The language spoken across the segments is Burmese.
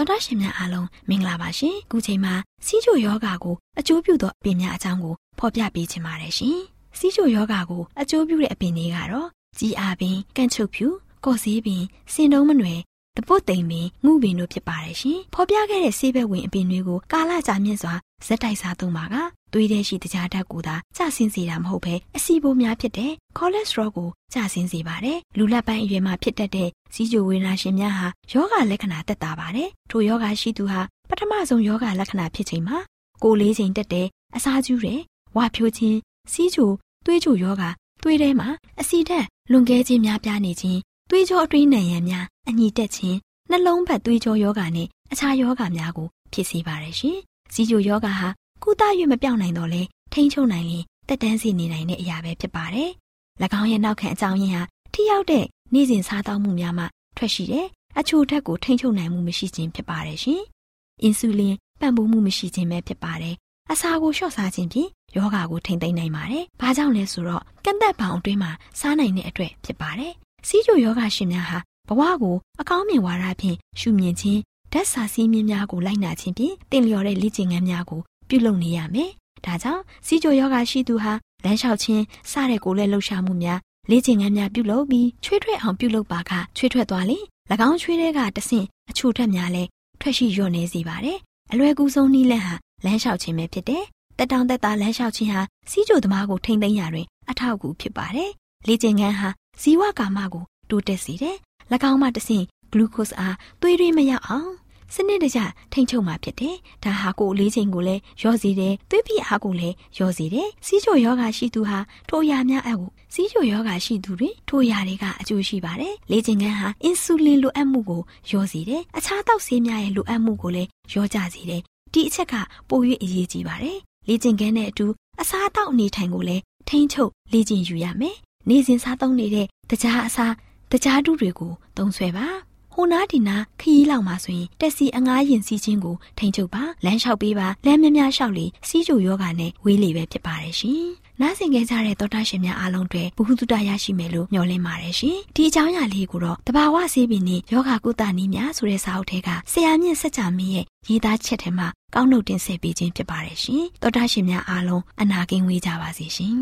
တော်တာရှင်များအားလုံးမင်္ဂလာပါရှင်။ခုချိန်မှာစီးချိုယောဂါကိုအကျိုးပြုသောအပင်များအကြောင်းကိုဖော်ပြပေးချင်ပါတယ်ရှင်။စီးချိုယောဂါကိုအကျိုးပြုတဲ့အပင်တွေကတော့ကြီးအားပင်၊ကန့်ချုပ်ဖြူ၊ကော့စည်းပင်၊စင်တုံးမနွယ်တပုတ်သိမ်ပင်ငုပင်တို့ဖြစ်ပါတယ်ရှင်။ဖော်ပြခဲ့တဲ့ဆေးဘက်ဝင်အပင်တွေကိုကာလကြာမြင့်စွာဇက်တိုက်စားသုံးပါက သွေးထဲရှိတခြားဓာတ်ကိုသာကျဆင်းစေတာမဟုတ်ဘဲအဆီပိုများဖြစ်တဲ့ကိုလက်စထရောကိုကျဆင်းစေပါတယ်။လူလက်ပိုင်းအရွယ်မှာဖြစ်တတ်တဲ့စီးကြိုဝေဒနာရှင်များဟာယောဂလက္ခဏာတက်တာပါတယ်။ထိုယောဂရှိသူဟာပထမဆုံးယောဂလက္ခဏာဖြစ်ချိန်မှာကိုယ်လေးချိန်တက်တဲ့အစာကျူးတဲ့ဝါဖြိုးခြင်းစီးကြိုသွေးကြိုယောဂသွေးထဲမှာအဆီဓာတ်လွန်ကဲခြင်းများပြားနေခြင်းသွေးကြောအတွင်းနံရံများအညီတက်ခြင်းနှလုံးဘက်သွေးကြောယောဂနဲ့အခြားယောဂများကိုဖြစ်စေပါတယ်ရှင်။စီးကြိုယောဂဟာ ကုသ၍မပြောင်းနိုင်တော့လဲထိန်းချုပ်နိုင်ရင်တက်တန်းစီနေနိုင်တဲ့အရာပဲဖြစ်ပါတယ်။၎င်းရဲ့နောက်ခံအကြောင်းရင်းဟာထိရောက်တဲ့နေ့စဉ်စားသောက်မှုများမှထွက်ရှိတဲ့အချိုဓာတ်ကိုထိန်းချုပ်နိုင်မှုမရှိခြင်းဖြစ်ပါတယ်ရှင်။အင်ဆူလင်ပံ့ပိုးမှုမရှိခြင်းပဲဖြစ်ပါတယ်။အစာကိုလျှော့စားခြင်းဖြင့်ယောဂါကိုထိန်းသိမ်းနိုင်ပါတယ်။ဘာကြောင့်လဲဆိုတော့ကန့်သက်ပေါင်အတွင်းမှာစားနိုင်တဲ့အတွက်ဖြစ်ပါတယ်။စီးကြိုယောဂရှင်များဟာဘဝကိုအကောင်းမြင်ဝါဒဖြင့်ရှုမြင်ခြင်းဓာတ်စာစည်းမျဉ်းများကိုလိုက်နာခြင်းဖြင့်တင်လျော်တဲ့လေ့ကျင့်ခန်းများကို ပြုလုပ်နေရမယ်။ဒါကြောင့်စီးကြိုယောဂရှိသူဟာလမ်းလျှောက်ခြင်းစတဲ့ကိုယ်လက်လှုပ်ရှားမှုများလေ့ကျင့်ခန်းများပြုလုပ်ပြီးချွေးထွက်အောင်ပြုလုပ်ပါကချွေးထွက်သွားလေ၎င်းချွေးတွေကတဆင့်အချို့ထက်များလဲထွက်ရှိလျော့နေစေပါတယ်။အလွယ်ကူဆုံးနည်းလမ်းဟာလမ်းလျှောက်ခြင်းပဲဖြစ်တယ်။တက်တောင်တက်တာလမ်းလျှောက်ခြင်းဟာစီးကြိုသမားကိုထိမ့်သိမ်းရာတွင်အထောက်အကူဖြစ်ပါတယ်။လေ့ကျင့်ခန်းဟာဇီဝကာမကိုတိုးတက်စေတယ်။၎င်းမှတဆင့်ဂလူးကို့စ်အားသွေးတွေမရောက်အောင် စနစ်တကျထိန်းချုပ်မှာဖြစ်တယ်။ဒါဟာကိုယ်လေးချိန်ကိုလည်းရော့စေတယ်။သွေးပြည့်အားကိုလည်းရော့စေတယ်။စီးချိုယောဂရှိသူဟာထိုရာများအပ်ကိုစီးချိုယောဂရှိသူတွေထိုရာတွေကအကျိုးရှိပါတယ်။လေ့ကျင့်ခန်းဟာအင်ဆူလင်လိုအပ်မှုကိုရော့စေတယ်။အခြားသောဆေးများရဲ့လိုအပ်မှုကိုလည်းရော့ကျစေတယ်။ဒီအချက်ကပို၍အရေးကြီးပါတယ်။လေ့ကျင့်ခန်းနဲ့အတူအစားအသောက်အနေထိုင်ကိုလည်းထိန်းချုပ်လေ့ကျင့်ယူရမယ်။နေ့စဉ်စားသုံးနေတဲ့တကြားအစားတကြားတူတွေကိုသုံးဆွဲပါ။ဟို နားဒီနာခရီးလောက်မှာဆိုရင်တက်စီအငားရင်စီးခြင်းကိုထိန်ချုပ်ပါလမ်းလျှောက်ပေးပါလမ်းများများလျှောက်လေစီးကြိုယောဂနဲ့ဝေးလေပဲဖြစ်ပါတယ်ရှင်။နားဆင်ကြကြတဲ့သောတာရှင်များအားလုံးတွေဘုဟုတုတရရှိမယ်လို့မျှော်လင့်ပါတယ်ရှင်။ဒီအကြောင်းအရာလေးကိုတော့တဘာဝဆေးပင်နဲ့ယောဂကုသနည်းများဆိုတဲ့စာအုပ်ထဲကဆရာမြင့်စัจ जा မင်းရဲ့ရေးသားချက်ထဲမှာကောက်နှုတ်တင်ဆက်ပေးခြင်းဖြစ်ပါတယ်ရှင်။သောတာရှင်များအားလုံးအနာကင်းဝေးကြပါစေရှင်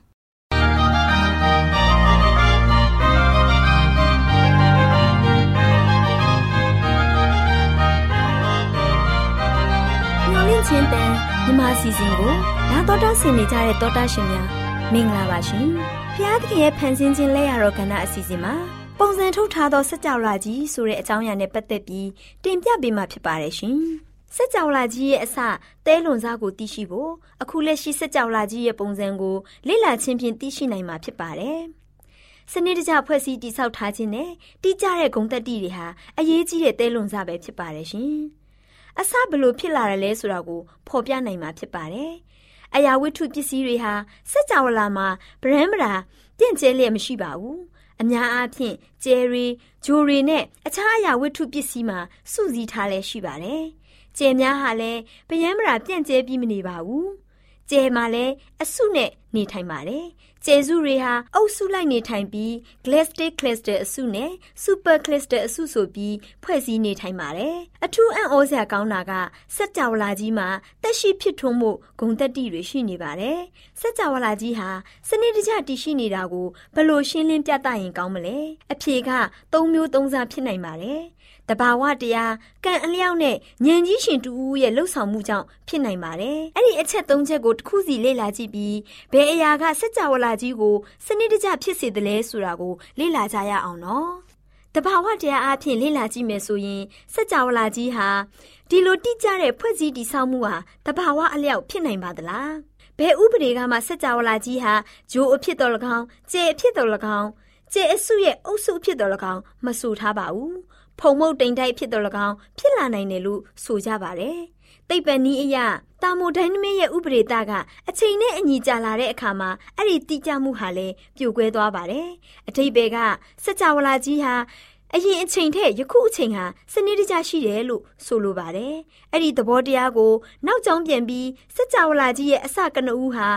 ။ စီအစဉ်ကိုနာတော်တာဆင်နေကြတဲ့တောတာရှင်များမင်္ဂလာပါရှင်။ဘုရားသခင်ရဲ့ဖန်ဆင်းခြင်းလက်ရတော်ကဏ္ဍအစီအစဉ်မှာပုံစံထုတ်ထားသောစัจ java လာကြီးဆိုတဲ့အကြောင်းအရာနဲ့ပတ်သက်ပြီးတင်ပြပေးမှာဖြစ်ပါတယ်ရှင်။စัจ java လာကြီးရဲ့အစတဲလွန်စားကိုသိရှိဖို့အခုလက်ရှိစัจ java လာကြီးရဲ့ပုံစံကိုလေ့လာခြင်းဖြင့်သိရှိနိုင်မှာဖြစ်ပါတယ်။စနစ်တကျဖွဲ့စည်းတိဆောက်ထားခြင်းနဲ့တိကျတဲ့ဂုဏ်သက်တည်တွေဟာအရေးကြီးတဲ့တဲလွန်စားပဲဖြစ်ပါတယ်ရှင်။ အစဘလို့ဖြစ်လာတယ်လဲဆိုတာကိုဖော်ပြနိုင်မှာဖြစ်ပါတယ်။အရာဝတ္ထုပစ္စည်းတွေဟာစัจ java လာမှာဗရန်မရာတင့်ကျဲလျက်မရှိပါဘူးအများအားဖြင့်ကျယ်ရီဂျိုရီနဲ့အခြားအရာဝတ္ထုပစ္စည်းမှာစုစည်းထားလဲရှိပါတယ်။ကျယ်များဟာလည်းပယံမရာပြန့်ကျဲပြီးမနေပါဘူး။ ကျယ်မှာလည်းအစုနဲ့နေထိုင်ပါတယ်ကျဲစုတွေဟာအုပ်စုလိုက်နေထိုင်ပြီး Glastic Cluster အစုနဲ့ Super Cluster အစုဆိုပြီးဖွဲ့စည်းနေထိုင်ပါတယ်။အထူးအံ့ဩစရာကောင်းတာကစက်ကြဝဠာကြီးမှာတက်ရှိဖြစ်ထွန်းမှုဂုံတက်တိတွေရှိနေပါတယ်။စက်ကြဝဠာကြီးဟာစနစ်တကျတည်ရှိနေတာကိုဘယ်လိုရှင်းလင်းပြသရင်ကောင်းမလဲ။အဖြေက၃မျိုး၃စားဖြစ်နိုင်ပါတယ်။ တဘာဝတရားကံအလျောက်နဲ့ဉာဏ်ကြီးရှင်တူဦးရဲ့လှုပ်ဆောင်မှုကြောင့်ဖြစ်နိုင်ပါတယ်။အဲ့ဒီအချက်၃ချက်ကိုတစ်ခုစီလေ့လာကြည့်ပြီးဘယ်အရာကစัจ java လာကြီးကိုစနစ်တကျဖြစ်စေတယ်လဲဆိုတာကိုလေ့လာကြရအောင်နော်။တဘာဝတရားအဖြစ်လေ့လာကြည့်မယ်ဆိုရင်စัจ java လာကြီးဟာဒီလိုတိကျတဲ့ဖွဲ့စည်းတည်ဆောက်မှုဟာတဘာဝအလျောက်ဖြစ်နိုင်ပါသလား။ဘယ်ဥပဒေကမှစัจ java လာကြီးဟာဂျိုးအဖြစ်တော်၎င်း၊ကျေအဖြစ်တော်၎င်းကျေအစုရဲ့အုပ်စုဖြစ်တော်၎င်းမဆိုထားပါဘူး ဖုံမုတ်တိမ်တိုက်ဖြစ်တော်၎င်းဖြစ်လာနိုင်တယ်လို့ဆိုကြပါတယ်။သိပ္ပံနည်းအရတာမိုဒိုင်းနမစ်ရဲ့ဥပဒေတာကအချိန်နဲ့အညီကြာလာတဲ့အခါမှာအဲ့ဒီတိကျမှုဟာလည်းပြိုကွဲသွားပါတယ်။အထိပ္ပယ်ကစကြဝဠာကြီးဟာအရင်အချိန်ထက်ယခုအချိန်ဟာစနစ်တကျရှိတယ်လို့ဆိုလိုပါတယ်။အဲ့ဒီသဘောတရားကိုနောက်ကျောင်းပြန်ပြီးစကြဝဠာကြီးရဲ့အစကနဦးဟာ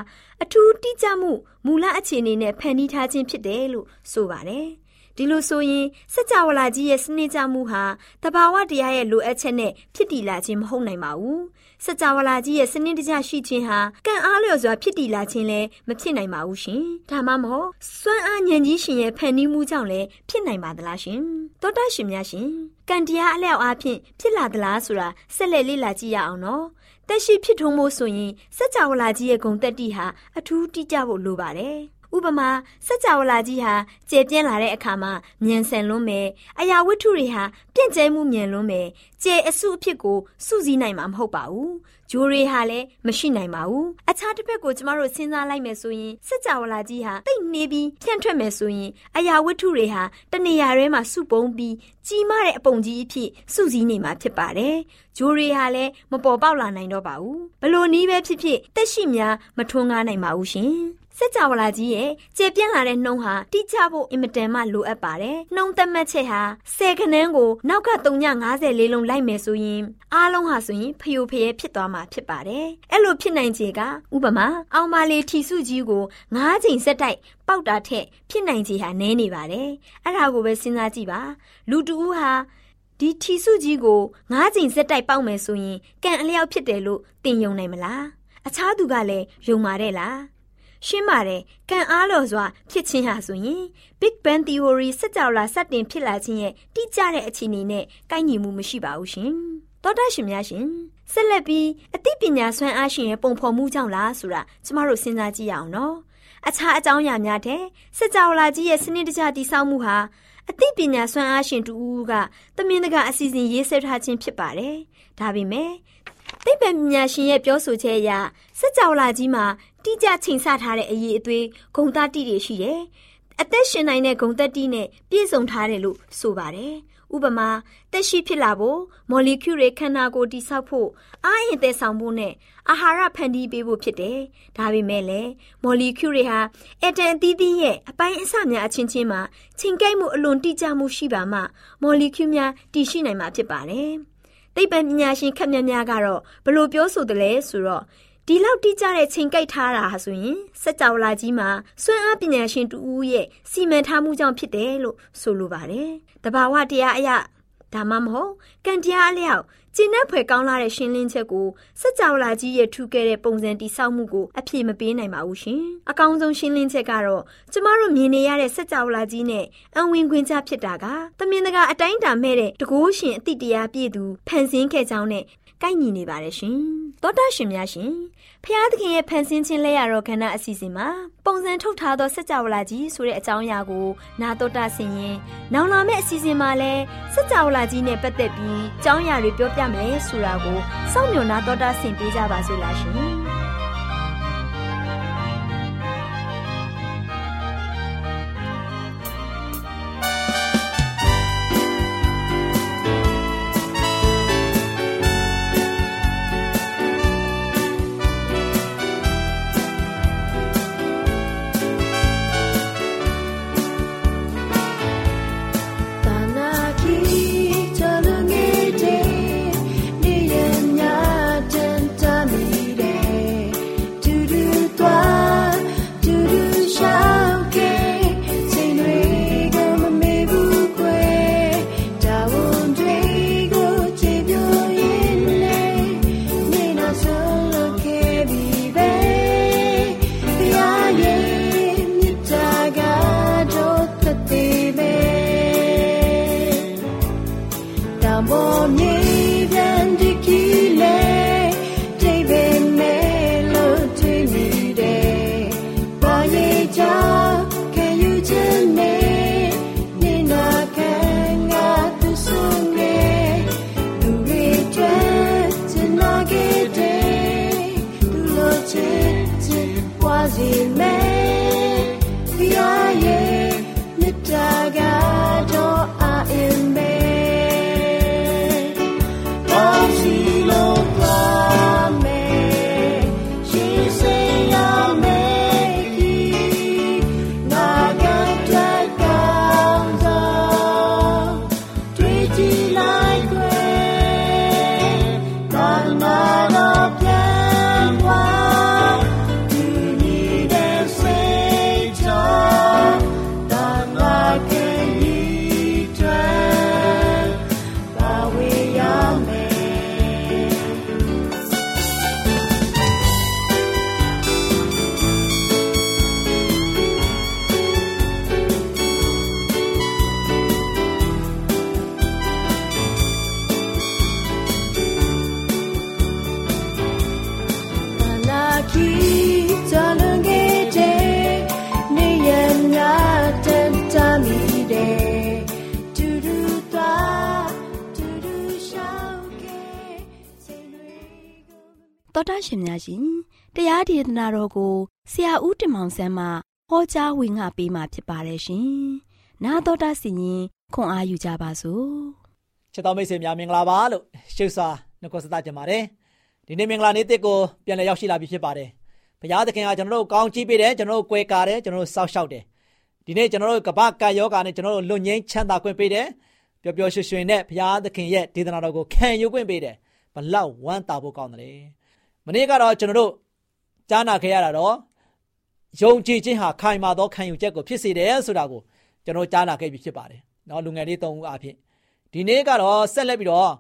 အထူးတိကျမှုမူလအခြေအနေနဲ့ဖန်တီးထားခြင်းဖြစ်တယ်လို့ဆိုပါတယ်။ ဒီလိုဆိုရင်စကြဝဠာကြီးရဲ့စနစ်ကြမှုဟာတဘာဝတရားရဲ့လိုအပ်ချက်နဲ့ဖြစ်တည်လာခြင်းမဟုတ်နိုင်ပါဘူး။စကြဝဠာကြီးရဲ့စနစ်တကျရှိခြင်းဟာကံအားလျော်စွာဖြစ်တည်လာခြင်းလည်းမဖြစ်နိုင်ပါဘူးရှင်။ဒါမှမဟုတ်စွမ်းအားဉာဏ်ကြီးရှင်ရဲ့ဖန်တီးမှုကြောင့်လည်းဖြစ်နိုင်ပါသလားရှင်။သောတာရှင်များရှင်ကံတရားအလျောက်အားဖြင့်ဖြစ်လာသလားဆိုတာဆက်လက်လေ့လာကြည့်ရအောင်နော်။တက်ရှိဖြစ်ထုံးဖို့ဆိုရင်စัจ java လာကြီးရဲ့ဂုံတက်တိဟာအထူးတိကျဖို့လိုပါတယ် ဥပမာစัจ java လာကြီးဟာကျေပြင်းလာတဲ့အခါမှာမြန်ဆန်လွန်းမယ်အရာဝတ္ထုတွေဟာပြင့်ကျဲမှုမြန်လွန်းမယ်ကျေအစုအဖြစ်ကိုစုစည်းနိုင်မှာမဟုတ်ပါဘူးဂျိုတွေဟာလည်းမရှိနိုင်ပါဘူးအခြားတစ်ဖက်ကိုကျမတို့စဉ်းစားလိုက်မယ်ဆိုရင်စัจ java လာကြီးဟာတိတ်နေပြီးဖြန့်ထွက်မယ်ဆိုရင်အရာဝတ္ထုတွေဟာတနေရာထဲမှာစုပုံပြီးကြီးမားတဲ့အပုံကြီးအဖြစ်စုစည်းနေမှာဖြစ်ပါတယ်ဂျိုတွေဟာလည်းမပေါ်ပေါက်လာနိုင်တော့ပါဘူးဘလို့နီးပဲဖြစ်ဖြစ်တက်ရှိများမထွန်းကားနိုင်ပါဘူးရှင် စက်ကြဝဠာကြီးရဲ့ကျေပြန့်လာတဲ့နှုံးဟာတိကျဖို့အင်မတန်မှလိုအပ်ပါတယ်။နှုံးသက်မှတ်ချက်ဟာ10ခန်းန်းကိုနောက်က350လေးလုံးလိုက်မယ်ဆိုရင်အားလုံးဟာဆိုရင်ဖျို့ဖျဲဖြစ်သွားမှာဖြစ်ပါတယ်။အဲ့လိုဖြစ်နိုင်ခြေကဥပမာအောင်ပါလေထီစုကြီးကို9ချိန်စက်တိုက်ပေါက်တာထက်ဖြစ်နိုင်ခြေဟာနည်းနေပါတယ်။အဲ့ဒါကိုပဲစဉ်းစားကြည့်ပါ။လူတူဦးဟာဒီထီစုကြီးကိုငားချိန်စက်တိုက်ပေါက်မယ်ဆိုရင်ကံအလျောက်ဖြစ်တယ်လို့တင်ယုံနိုင်မလားအခြားသူကလည်းယုံပါတယ်လား ရှင်းပါတယ်ကံအားလော်စွာဖြစ်ခြင်းဟာဆိုရင် Big Bang Theory စကြဝဠာစတင်ဖြစ်လာခြင်းရဲ့တိကျတဲ့အခြေအနေနဲ့ကိုက်ညီမှုမရှိပါဘူးရှင်သောတာရှင်များရှင်ဆက်လက်ပြီးအသိပညာဆွမ်းအားရှင်ရဲ့ပုံဖော်မှုကြောင့်လားဆိုတာကျမတို့စဉ်းစားကြည့်ရအောင်နော်အခြားအကြောင်းအရာများတဲ့စကြဝဠာကြီးရဲ့စနစ်တကျတည်ဆောက်မှုဟာအသိပညာဆွမ်းအားရှင်တူဦးကတမင်တကာအစီအစဉ်ရေးဆွဲထားခြင်းဖြစ်ပါတယ်ဒါပေမဲ့သိပ္ပံပညာရှင်ရဲ့ပြောဆိုချက်အရစကြဝဠာကြီးမှာ တိကျချိန်ဆထားတဲ့အရေးအသွေးဂုံသတ္တိတွေရှိတယ်။အသက်ရှင်နိုင်တဲ့ဂုံသတ္တိနဲ့ပြည့်စုံထားတယ်လို့ဆိုပါတယ်။ဥပမာတက်ရှိဖြစ်လာဖို့မော်လီကျူတွေခန္ဓာကိုယ်တိဆောက်ဖို့အားအင်သက်ဆောင်ဖို့နဲ့အာဟာရဖန်တီးပေးဖို့ဖြစ်တယ်။ဒါပေမဲ့လည်းမော်လီကျူတွေဟာအက်တန်အသီးသီးရဲ့အပိုင်းအစများအချင်းချင်းမှာချိန်ကိုက်မှုအလွန်တိကျမှုရှိပါမှမော်လီကျူများတည်ရှိနိုင်မှာဖြစ်ပါတယ်။သိပ္ပံပညာရှင်ခက်များများကတော့ဘလို့ပြောဆိုတယ်လဲဆိုတော့ ဒီလောက်တိကျတဲ့ချိန်ကိုက်ထားတာဟာဆိုရင်စက်ကြောလာကြီးမှာစွမ်းအားပညာရှင်တူဦးရဲ့စီမံထားမှုကြောင့်ဖြစ်တယ်လို့ဆိုလိုပါတယ်။တဘာဝတရားအရာဒါမှမဟုတ်ကံတရားအလျောက်ကျင့်တဲ့ဖွယ်ကောင်းလာတဲ့ရှင်းလင်းချက်ကိုစက်ကြောလာကြီးရဲ့ထူခဲ့တဲ့ပုံစံတိဆောက်မှုကိုအပြည့်မပေးနိုင်ပါဘူးရှင်။အကောင်းဆုံးရှင်းလင်းချက်ကတော့ကျမတို့မြင်နေရတဲ့စက်ကြောလာကြီးနဲ့အဝင်ခွင်ချဖြစ်တာကတမင်တကာအတိုင်းတာမဲ့တဲ့တကိုးရှင်အတိတရားပြည့်သူဖန်ဆင်းခဲ့ကြောင်းနဲ့ ကိုက်ညီနေပါတယ်ရှင်။သောတာရှင်များရှင်ဖျားသခင်ရဲ့ဖန်ဆင်းခြင်းလက်ရတော်ခန္ဓာအစီအစဉ်မှာပုံစံထုတ်ထားသောစကြဝဠာကြီးဆိုတဲ့အကြောင်းအရာကိုနာတော်တာဆင်ရင်နောင်လာမယ့်အစီအစဉ်မှာလည်းစကြဝဠာကြီးနဲ့ပတ်သက်ပြီးအကြောင်းအရာတွေပြောပြမယ်ဆိုတာကိုစောင့်မျှော်နာတော်တာဆင်ပေးကြပါစို့လားရှင်။ ရှင်များရှင်တရားဒေသနာတော်ကိုဆရာဦးတင်မောင်ဆန်းမှဟောကြားဝင်ငါပေးมาဖြစ်ပါတယ်ရှင်။နာတော်တာစီရင်ခွန်အားယူကြပါစို့။ချစ်တော်မိတ်ဆွေများမင်္ဂလာပါလို့ရှုစွာနှုတ်ဆက်ကြပါတယ်။ဒီနေ့မင်္ဂလာနေ့တစ်ကိုပြန်လည်ရောက်ရှိလာပြီဖြစ်ပါတယ်။ဘုရားသခင်ကကျွန်တော်တို့ကောင်းချီးပေးတယ်ကျွန်တော်တို့ကွယ်ကာတယ်ကျွန်တော်တို့စောက်ရှောက်တယ်။ဒီနေ့ကျွန်တော်တို့ကပ္ပကယောဂါနဲ့ကျွန်တော်တို့လွတ်ငင်းချမ်းသာခွင့်ပေးတယ်။ပျော်ပျော်ရွှင်ရွှင်နဲ့ဘုရားသခင်ရဲ့ဒေသနာတော်ကိုခံယူခွင့်ပေးတယ်။ဘလောက်ဝမ်းသာဖို့ကောင်းတယ်။ မနေ့ကတော့ကျွန်တော်တို့ကြားနာခဲ့ရတာတော့ယုံကြည်ခြင်းဟာခိုင်မာသောခံယူချက်ကိုဖြစ်စေတယ်ဆိုတာကိုကျွန်တော်ကြားနာခဲ့ပြီဖြစ်ပါတယ်။နော်လူငယ်လေး၃ဦးအဖြစ်ဒီနေ့ကတော့ဆက်လက်ပြီးတော့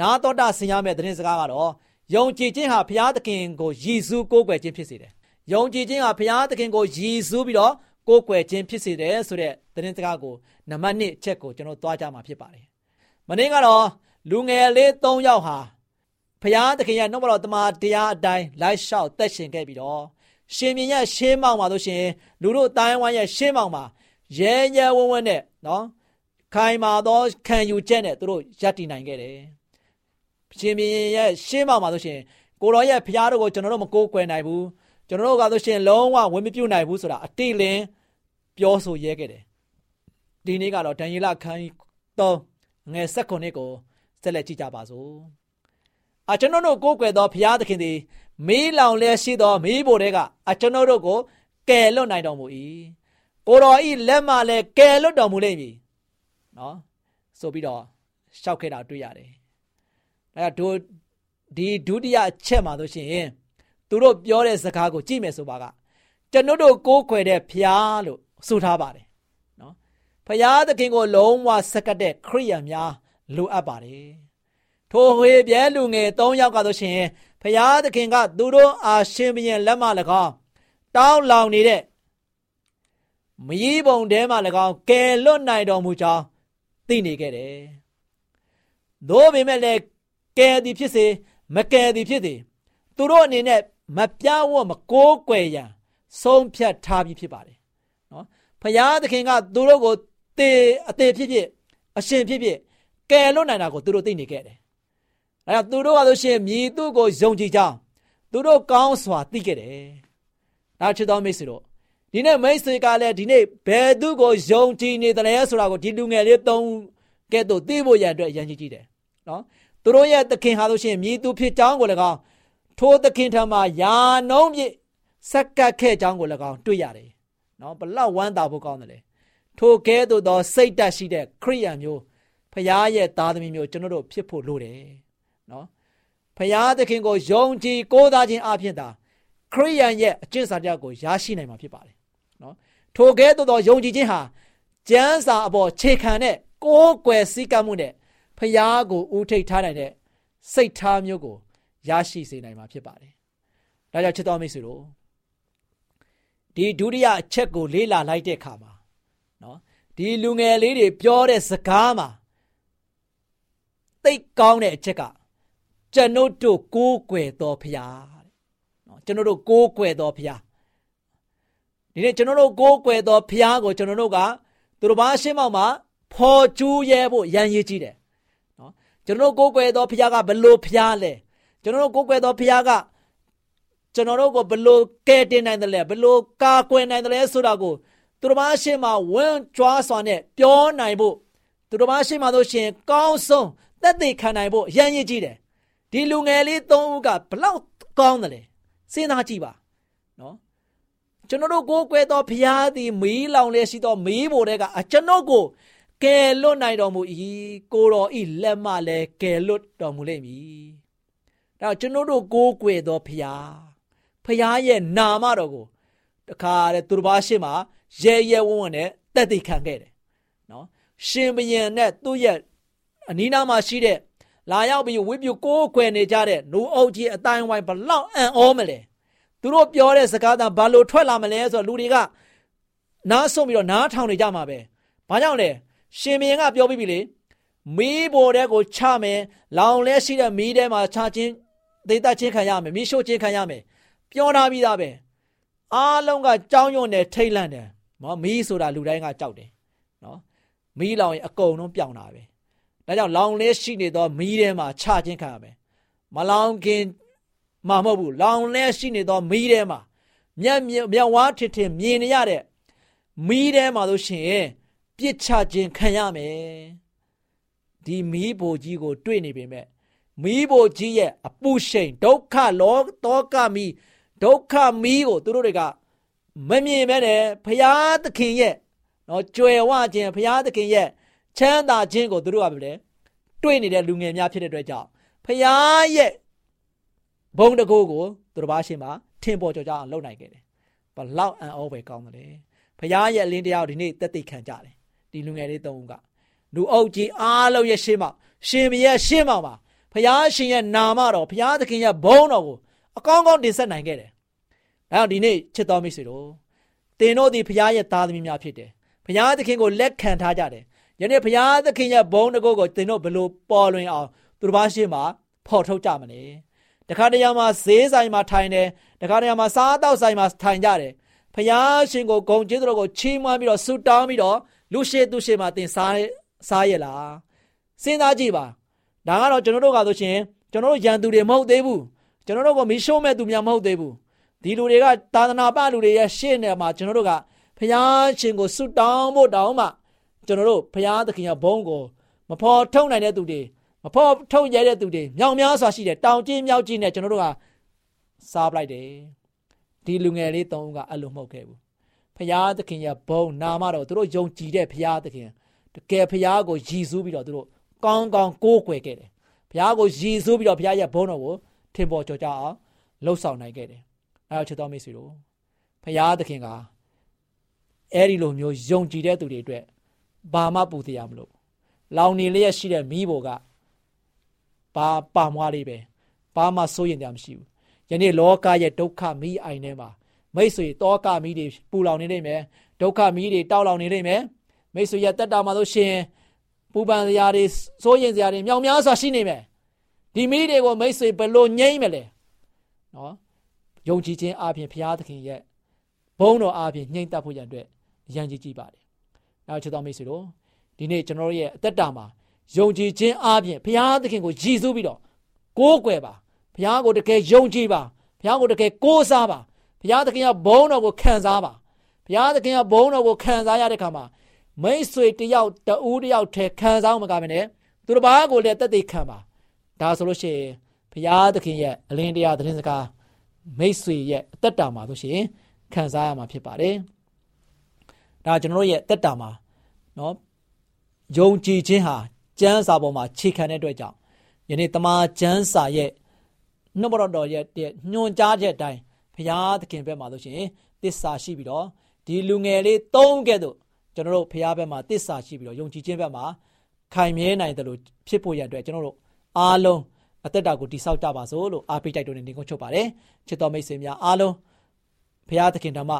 နာတော်တာဆင်ရမယ့်သတင်းစကားကတော့ယုံကြည်ခြင်းဟာဘုရားသခင်ကိုယည်စုကိုးကွယ်ခြင်းဖြစ်စေတယ်။ယုံကြည်ခြင်းဟာဘုရားသခင်ကိုယည်စုပြီးတော့ကိုးကွယ်ခြင်းဖြစ်စေတယ်ဆိုတဲ့သတင်းစကားကိုနံပါတ်1အချက်ကိုကျွန်တော်သွားကြမှာဖြစ်ပါတယ်။မနေ့ကတော့လူငယ်လေး၃ယောက်ဟာ ဘုရားသခင်ရဲ့နှုတ်ဘတော်တမန်တရားအတိုင်းလိုက်လျှောက်သက်ရှင်ခဲ့ပြီးတော့ရှင်မြင်ရဲ့ရှေးမောင်မှာဆိုရှင်လူတို့တိုင်းဝိုင်းရဲ့ရှေးမောင်မှာရဲရဲဝံ့ဝံ့နဲ့နော်ခိုင်မာသောခံယူချက်နဲ့သူတို့ရပ်တည်နိုင်ခဲ့တယ်ရှင်မြင်ရဲ့ရှေးမောင်မှာဆိုရှင်ကိုတော်ရဲ့ဖျားတို့ကိုကျွန်တော်တို့မကိုးကွယ်နိုင်ဘူးကျွန်တော်တို့ကဆိုရှင်လုံးဝဝင်မပြုတ်နိုင်ဘူးဆိုတာအတိလင်းပြောဆိုရဲခဲ့တယ်ဒီနေ့ကတော့ဒန်ယေလခန်း3ငယ်7ခုနှစ်ကိုဆက်လက်ကြည့်ကြပါစို့ အကျွန်တော်တို့ကိုးကွယ်သောဘုရားသခင်သည်မီးလောင်လျက်ရှိသောမီးဘိုတဲ့အကျွန်တော်တို့ကိုကယ်လွတ်နိုင်တော်မူ၏ကိုတော်ဤလက်မှလည်းကယ်လွတ်တော်မူလိမ့်မည်နော်ဆိုပြီးတော့ရှောက်ခဲ့တာတွေ့ရတယ်အဲဒုဒီဒုတိယအချက်မှာဆိုရှင်သူတို့ပြောတဲ့စကားကိုကြည့်မယ်ဆိုပါကကျွန်တော်တို့ကိုးကွယ်တဲ့ဖျားလို့ဆိုထားပါတယ်နော်ဖျားသခင်ကိုလုံးဝစက္ကတဲ့ခရိယံများလိုအပ်ပါတယ် ထိုဟွေပြဲလူငယ်၃ယောက်ကဆိုရှင်ဖျားသခင်ကသူတို့အာရှင်ဘုရင်လက်မှ၎င်းတောင်းလောင်နေတဲ့မီးပုံထဲမှ၎င်းကယ်လွတ်နိုင်တော်မူကြောင်းသိနေခဲ့တယ်။သို့ပေမဲ့လည်းကယ်သည်ဖြစ်စေမကယ်သည်ဖြစ်စေသူတို့အနေနဲ့မပြဝတ်မကိုးကွယ်ရန်ဆုံးဖြတ်ထားပြီးဖြစ်ပါတယ်။နော်။ဖျားသခင်ကသူတို့ကိုတေအသေးဖြစ်ဖြစ်အရှင်ဖြစ်ဖြစ်ကယ်လွတ်နိုင်တာကိုသူတို့သိနေခဲ့တယ်။ အဲဒါသူတို့ကဆိုရှင်မြည်သူ့ကိုယုံကြည်ကြောင်းသူတို့ကောင်းစွာသိခဲ့တယ်။ဒါချစ်တော်မိတ်ဆွေတို့ဒီနေ့မိတ်ဆွေကလည်းဒီနေ့ဘယ်သူကိုယုံကြည်နေတယ်လဲဆိုတာကိုဒီလူငယ်လေးသုံးကဲ့သို့သိဖို့ရအတွက်ရန်ကြီးကြည့်တယ်နော်သူတို့ရဲ့သခင်ဟာလို့ရှိရင်မြည်သူဖြစ်ကြောင်းကိုလည်းကောင်းထိုသခင်ထံမှာယာနှုံးပြည့်စက္ကပ်ခဲ့ကြောင်းကိုလည်းကောင်းတွေ့ရတယ်နော်ဘလောက်ဝမ်းသာဖို့ကောင်းတယ်လေထိုကဲ့သို့သောစိတ်တက်ရှိတဲ့ခရိယံမျိုးဖခင်ရဲ့သားသမီးမျိုးကျွန်တော်တို့ဖြစ်ဖို့လိုတယ် နော်ဖခင်သခင်ကိုယုံကြည်ကိုးစားခြင်းအပြင်သာခရိယံရဲ့အကျင့်စာတရားကိုရရှိနိုင်မှာဖြစ်ပါတယ်နော်ထိုကဲ့သို့သောယုံကြည်ခြင်းဟာကျမ်းစာအပေါ်ခြေခံတဲ့ကိုးကွယ်စည်းကမ်းမှုနဲ့ဖျားကိုဦးထိပ်ထားနိုင်တဲ့စိတ်ထားမျိုးကိုရရှိစေနိုင်မှာဖြစ်ပါတယ်။ဒါကြောင့်ချစ်တော်မိတ်ဆွေတို့ဒီဒုတိယအချက်ကိုလေးလာလိုက်တဲ့အခါမှာနော်ဒီလူငယ်လေးတွေပြောတဲ့စကားမှာသိကောင်းတဲ့အချက်က ကျွန်ုပ်တို့ကိုးကွယ်တော်ဖျားတဲ့နော်ကျွန်တော်တို့ကိုးကွယ်တော်ဖျားဒီနေ့ကျွန်တော်တို့ကိုးကွယ်တော်ဖျားကိုကျွန်တော်တို့ကသူတို့ဘာရှင်းမောက်မှာဖော်ကျူးရဲဖို့ရန်ရည်ကြီးတယ်နော်ကျွန်တော်တို့ကိုးကွယ်တော်ဖျားကဘလို့ဖျားလဲကျွန်တော်တို့ကိုးကွယ်တော်ဖျားကကျွန်တော်တို့ကိုဘလို့ကဲတင်နိုင်တယ်လဲဘလို့ကာကွယ်နိုင်တယ်လဲဆိုတာကိုသူတို့ဘာရှင်းမှာဝန်းကြွားစွာနဲ့ပြောနိုင်ဖို့သူတို့ဘာရှင်းမှာတို့ရှင်ကောင်းဆုံးသက်သေခံနိုင်ဖို့ရန်ရည်ကြီးတယ် ဒီလူငယ်လေးသုံးဦးကဘလောက်ကောင်းတယ်လဲစဉ်းစားကြည့်ပါနော်ကျွန်တော်တို့ကိုးကွယ်သောဘုရားသည်မီးလောင်လျက်ရှိသောမီးဘိုတဲကအကျွန်ုပ်ကိုကယ်လွတ်နိုင်တော်မူ၏ကိုတော်ဤလက်မှလည်းကယ်လွတ်တော်မူလိမ့်မည်ဒါကျွန်တော်တို့ကိုးကွယ်သောဘုရားဘုရားရဲ့နာမတော်ကိုတခါတဲ့သူတစ်ပါးရှင်းမှာရဲရဲဝံ့ဝံ့နဲ့တက်သိခံခဲ့တယ်နော်ရှင်ဘရင်နဲ့သူ့ရဲ့အနီးနားမှာရှိတဲ့ လာရောက်ပြီးဝိပုကိုးကွယ်နေကြတဲ့နူအုပ်ကြီးအတိုင်းဝိုင်းဘလောက်အံ့ဩမလဲသူတို့ပြောတဲ့စကားသာဘာလို့ထွက်လာမလဲဆိုတော့လူတွေကနားဆုံးပြီးတော့နားထောင်နေကြမှာပဲ။ဘာကြောင့်လဲရှင်မင်းကပြောပြီးပြီလေမီးပေါ်တဲ့ကိုချမယ်လောင်လဲရှိတဲ့မီးထဲမှာချခြင်းဒေသချင်းခံရမယ်မီးရှို့ခြင်းခံရမယ်ပြောထားပြီးသားပဲအားလုံးကကြောင်းရွံ့တယ်ထိတ်လန့်တယ်နော်မီးဆိုတာလူတိုင်းကကြောက်တယ်နော်မီးလောင်ရင်အကုန်လုံးပြောင်းတာပဲ ဒါကြောင့်လောင်လဲရှိနေသောမီးထဲမှာချခြင်းခံရမယ်မလောင်ခင်မှာမဟုတ်ဘူးလောင်လဲရှိနေသောမီးထဲမှာမျက်မျက်ဝါးထစ်ထင်မြင်နေရတဲ့မီးထဲမှာလို့ရှိရင်ပြစ်ချခြင်းခံရမယ်ဒီမီးဘိုကြီးကို တွေ့နေပေမဲ့မီးဘိုကြီးရဲ့အပုရှိန်ဒုက္ခလောတောကမီးဒုက္ခမီးကိုသူတို့တွေကမမြင်မဲနဲ့ဖရာသခင်ရဲ့နော်ကြွယ်ဝခြင်းဖရာသခင်ရဲ့ ချမ်းသာခြင်းကိုသူတို့ကပဲလေတွေ့နေတဲ့လူငယ်များဖြစ်တဲ့အတွက်ကြောင့်ဖရာရဲ့ဘုံတကိုးကိုသူတို့ဘာရှင်မှာထင်ပေါ်ကြော်ကြအောင်လုပ်နိုင်ခဲ့တယ်။ဘလောက်အံ့ဩပဲကောင်းတယ်။ဖရာရဲ့အလင်းတရားကိုဒီနေ့တက်သိခံကြတယ်။ဒီလူငယ်လေးသုံးဦးကလူအုပ်ကြီးအားလုံးရဲ့ရှေ့မှာရှင်ဘရဲ့ရှေ့မှာမှာဖရာရှင်ရဲ့နာမတော်ဖရာသခင်ရဲ့ဘုန်းတော်ကိုအကောင်းကောင်းတင်ဆက်နိုင်ခဲ့တယ်။ဒါကြောင့်ဒီနေ့ချစ်တော်မိတ်ဆွေတို့တင်တို့ဒီဖရာရဲ့သားသမီးများဖြစ်တယ်။ဖရာသခင်ကိုလက်ခံထားကြတယ်။ ယနေ့ဖရာသခင်ရဲ့ဘုန်းတကုတ်ကိုတင်တို့ဘလို့ပေါ်လွင်အောင်သူတစ်ပါးရှေ့မှာဖော်ထုတ်ကြမလဲ။တခါတရံမှာဈေးဆိုင်မှာထိုင်တယ်။တခါတရံမှာစားတောက်ဆိုင်မှာထိုင်ကြတယ်။ဖရာရှင်ကိုဂုံကျေးဇူးတော်ကိုချီးမွမ်းပြီးတော့ဆုတောင်းပြီးတော့လူရှိသူရှိမှတင်စားစားရလား။စဉ်းစားကြည့်ပါ။ဒါကတော့ကျွန်တော်တို့ကဆိုရှင်ကျွန်တော်တို့ရန်သူတွေမဟုတ်သေးဘူး။ကျွန်တော်တို့ကမီးရှိုးမဲ့သူများမဟုတ်သေးဘူး။ဒီလူတွေကသာသနာပလူတွေရဲ့ရှေ့နေမှာကျွန်တော်တို့ကဖရာရှင်ကိုဆုတောင်းဖို့တောင်းမှ ကျွန်တော်တို့ဖရာသခင်ရဲ့ဘုန်းကိုမဖော်ထုတ်နိုင်တဲ့သူတွေမဖော်ထုတ်ရတဲ့သူတွေမြောင်များစွာရှိတယ်တောင်ကြီးမြောက်ကြီးနဲ့ကျွန်တော်တို့ကစားပလိုက်တယ်ဒီလူငယ်လေးသုံးဦးကအဲ့လိုမဟုတ်ခဲ့ဘူးဖရာသခင်ရဲ့ဘုန်းနာမတော်သူတို့ယုံကြည်တဲ့ဖရာသခင်တကယ်ဖရာကိုယည်စူးပြီးတော့သူတို့ကောင်းကောင်းကိုးကွယ်ခဲ့တယ်ဖရာကိုယည်စူးပြီးတော့ဖရာရဲ့ဘုန်းတော်ကိုထင်ပေါ်ကြော်ကြအောင်လှုပ်ဆောင်နိုင်ခဲ့တယ်အဲတော့ချစ်တော်မိတ်ဆွေတို့ဖရာသခင်ကအဲ့ဒီလိုမျိုးယုံကြည်တဲ့သူတွေအတွက် ဘာမှပူတရားမလို့လောင်နေလျက်ရှိတဲ့မိဘကဘာပါမွားလေးပဲဘာမှစိုးရင်တရားမရှိဘူးယနေ့လောကရဲ့ဒုက္ခမိအိုင်ထဲမှာမိတ်ဆွေတောကမိတွေပူလောင်နေနေမယ်ဒုက္ခမိတွေတောက်လောင်နေနေမယ်မိတ်ဆွေရဲ့တက်တာမှာဆိုရှင်ပူပန်စရာတွေစိုးရင်စရာတွေမြောင်များစွာရှိနေမယ်ဒီမိတွေကိုမိတ်ဆွေဘယ်လိုငြိမ့်မလဲနော်ယုံကြည်ခြင်းအပြင်ဘုရားသခင်ရဲ့ဘုန်းတော်အပြင်ညှိမ့်တတ်ဖို့ရန်အတွက်ရန်ကြီးကြည့်ပါတယ် နောက်ချစ်တော်မိတ်ဆွေတို့ဒီနေ့ကျွန်တော်တို့ရဲ့အသက်တာမှာယုံကြည်ခြင်းအပြင်ဘုရားသခင်ကိုယည်စူးပြီးတော့ကိုးကွယ်ပါဘုရားကိုတကယ်ယုံကြည်ပါဘုရားကိုတကယ်ကိုးစားပါဘုရားသခင်ကဘုန်းတော်ကိုခံစားပါဘုရားသခင်ကဘုန်းတော်ကိုခံစားရတဲ့ခါမှာမိတ်ဆွေတယောက်တူးတယောက်ထဲခံစားမကမနဲ့သူတစ်ပါးကိုလည်းတက်သေးခံပါဒါဆိုလို့ရှိရင်ဘုရားသခင်ရဲ့အလင်းတရားသတင်းစကားမိတ်ဆွေရဲ့အသက်တာမှာဆိုရှင်ခံစားရမှာဖြစ်ပါတယ် ဒါကျွန်တော်တို့ရဲ့အသက်တာမှာနော်ယုံကြည်ခြင်းဟာကျမ်းစာပေါ်မှာခြေခံတဲ့အတွက်ကြောင့်ယနေ့တမန်ကျမ်းစာရဲ့နှုတ်ဘတော်ရဲ့ညွှန်ကြားချက်အတိုင်းဘုရားသခင်ဘက်မှာလို့ရှိရင်တစ္ဆာရှိပြီးတော့ဒီလူငယ်လေးသုံးကဲ့သို့ကျွန်တော်တို့ဘုရားဘက်မှာတစ္ဆာရှိပြီးတော့ယုံကြည်ခြင်းဘက်မှာခိုင်မြဲနိုင်တယ်လို့ဖြစ်ဖို့ရတဲ့အတွက်ကျွန်တော်တို့အားလုံးအသက်တာကိုတိဆောက်ကြပါစို့လို့အားပေးတိုက်တွန်းနေနေကုန်ချုပ်ပါတယ်ချစ်တော်မိတ်ဆွေများအားလုံးဘုရားသခင်ဓမ္မ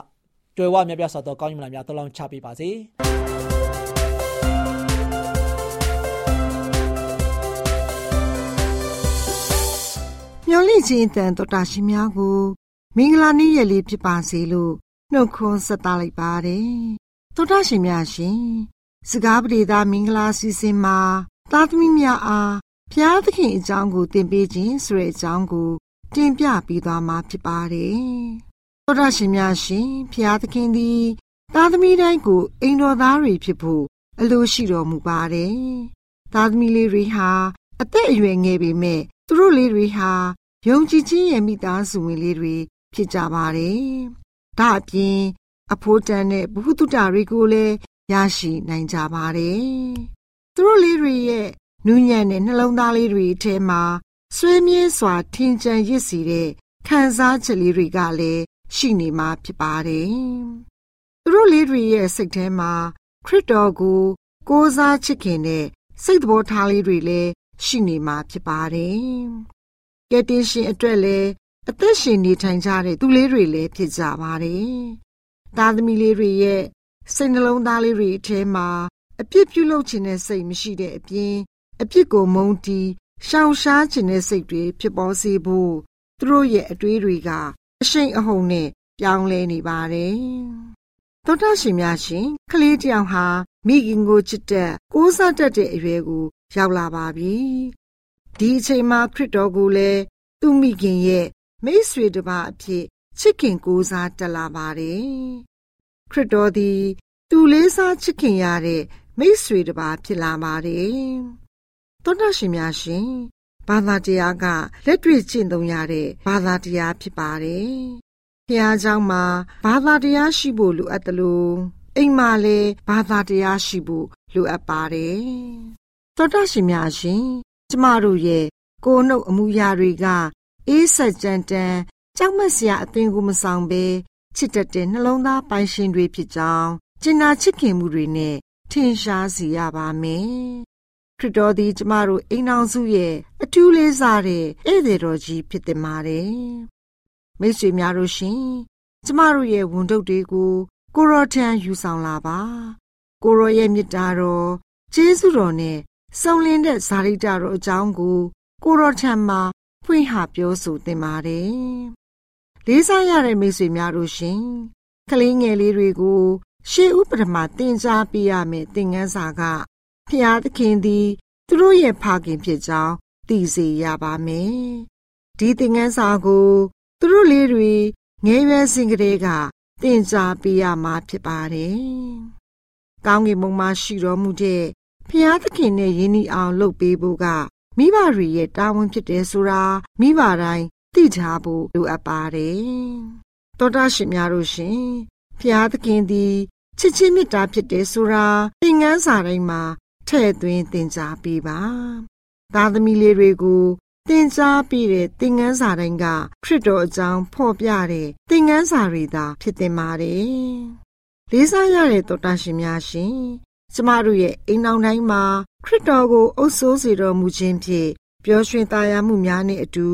ကြွယ်ဝမြတ်ပြတ်စွာသောကောင်းကြီးမလားများတောင်းလောင်းချပေးပါစေမျော်လင့်ခြင်းတန်တော်တာရှင်များကိုမင်္ဂလာနေ့ရက်လေးဖြစ်ပါစေလို့နှုတ်ခွန်းဆက်သလိုက်ပါတယ်တော်တာရှင်များရှင်စကားပရိသတ်မင်္ဂလာစီစဉ်မှာသားသမီးများအားဖျားသခင်အကြောင်းကို သင်ပေးခြင်းဆိုတဲ့အကြောင်းကို တင်ပြပေးသွားမှာဖြစ်ပါတယ် တော်တာရှင်များရှင်ဖျားသခင်သည်သားသမီးတိုင်းကိုအိမ်တော်သားတွေဖြစ်ဖို့အလိုရှိတော်မူပါတယ်သားသမီးလေးတွေဟာအသက်အရွယ်ငယ်ပေမဲ့သူတို့လေးတွေဟာယုံကြည်ခြင်းရဲ့မိသားစုဝင်လေးတွေဖြစ်ကြပါတယ်။ဒါအပြင်အဖိုးတန်တဲ့ဘုဟုတုတတွေကိုလည်းရရှိနိုင်ကြပါတယ်။သူတို့လေးတွေရဲ့နူးညံ့တဲ့နှလုံးသားလေးတွေထဲမှာဆွေးမြဲစွာထင်ကြံရစ်စီတဲ့ခံစားချက်လေးတွေကလည်း ရှိနေမှာဖြစ်ပါတယ်။သူတို့လေးတွေရဲ့စိတ်ထဲမှာခရစ်တော်ကိုကိုးစားချစ်ခင်တဲ့စိတ်တော်ထားလေးတွေလည်းရှိနေမှာဖြစ်ပါတယ်။ကယ်တင်ရှင်အတွက်လည်းအသက်ရှင်နေထိုင်ကြတဲ့သူလေးတွေလည်းဖြစ်ကြပါတယ်။သားသမီးလေးတွေရဲ့စိတ်နှလုံးသားလေးတွေအထဲမှာအပြစ်ပြုလုပ်ခြင်းနဲ့စိတ်မရှိတဲ့အပြင်အပြစ်ကိုမုန်းတီးရှောင်ရှားခြင်းနဲ့စိတ်တွေဖြစ်ပေါ်စေဖို့သူတို့ရဲ့အတွေးတွေက အရှိန်အဟုန်နဲ့ပြောင်းလဲနေပါတယ်။သောတာရှင်များရှင်ကလေးတယောက်ဟာမိခင်ကိုချစ်တဲ့ကိုးစားတတ်တဲ့အရွယ်ကိုရောက်လာပါပြီ။ဒီအချိန်မှာခရစ်တော်ကိုလည်းသူ့မိခင်ရဲ့မိတ်ဆွေတစ်ပါးအဖြစ်ချစ်ခင်ကိုးစားတက်လာပါတယ်ခရစ်တော်သည်သူလေးစားချစ်ခင်ရတဲ့မိတ်ဆွေတစ်ပါးဖြစ်လာပါတယ်သောတာရှင်များရှင် ဘာသာတရားကလက်တွေ့ကျင့်သုံးရတဲ့ဘာသာတရားဖြစ်ပါတယ်။ဘုရားကျောင်းမှာဘာသာတရားရှိဖို့လိုအပ်တယ်လို့အိမ်မှာလည်းဘာသာတရားရှိဖို့လိုအပ်ပါတယ်။သောတာရှင်များရှင်ကျမတို့ရဲ့ကိုယ်နှုတ်အမှုရာတွေကအေးဆက်ကြမ်းတမ်းကြောက်မက်စရာအသွင်ကိုမဆောင်ဘဲချစ်တတ်တဲ့နှလုံးသားပိုင်ရှင်တွေဖြစ်ကြောင်းကျင်နာချစ်ခင်မှုတွေနဲ့ထင်ရှားစေရပါမယ် ခရစ်တော်သည်ကျမတို့အိမ်အောင်စုရဲ့အထူးလေးစားတဲ့ဧည့်သည်တော်ကြီးဖြစ်တဲ့ပါတယ်မိတ်ဆွေများတို့ရှင်ကျမတို့ရဲ့ဝန်ထုတ်တွေကိုကိုရောထံယူဆောင်လာပါကိုရောရဲ့မြတ်တာတော်ကျေးဇူးတော်နဲ့စုံလင်တဲ့ဇာတိတော်အကြောင်းကိုကိုရောထံမှာဖွင့်ဟပြောဆိုသင်ပါတယ်လေးစားရတဲ့မိတ်ဆွေများတို့ရှင်ကလေးငယ်လေးတွေကိုရှေးဥပဒမှာတင် जा ပေးရမယ်သင်ခန်းစာက ဖျားသခင်သည် သူတို့ရဲ့ဖခင်ဖြစ်ကြောင်းသိစေရပါမယ်။ဒီသင်ခန်းစာကို သူတို့လေးတွေငယ်ရွယ်စဉ်ကတည်းကသင်ကြားပေးရမှာဖြစ်ပါတယ်။ကောင်းကင်ဘုံမှာရှိတော်မူတဲ့ဖျားသခင်နဲ့ယဉ်ဤအောင်လုပ်ပေးဖို့ကမိဘတွေရဲ့တာဝန်ဖြစ်တယ်ဆိုတာမိဘတိုင်းသိထားဖို့လိုအပ်ပါတယ်။သောတာရှင်များတို့ရှင်ဖျားသခင်သည်ချစ်ချင်းမေတ္တာဖြစ်တယ်ဆိုတာသင်ခန်းစာတိုင်းမှာ ထည့်သွင်းသင်ကြားပေးပါသားသမီးလေးတွေကိုသင်ကြားပေးတဲ့သင်ခန်းစာတိုင်းကခရစ်တော်အကြောင်းဖော်ပြတဲ့သင်ခန်းစာတွေသာဖြစ်တင်ပါတယ်လေးစားရတဲ့တော်တာရှင်များရှင်ကျမတို့ရဲ့အိမ်အောင်တိုင်းမှာခရစ်တော်ကိုအုပ်စိုးစေတော်မူခြင်းဖြင့်ပျော်ရွှင်သားရမှုများနဲ့အတူ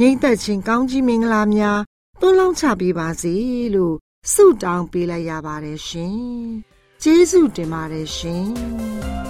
ငြိမ့်သက်ခြင်းကောင်းကြီးမင်္ဂလာများသွန်းလောင်းချပေးပါစေလို့ဆုတောင်းပေးလိုက်ရပါတယ်ရှင်။ကျေးဇူးတင်ပါတယ်ရှင်။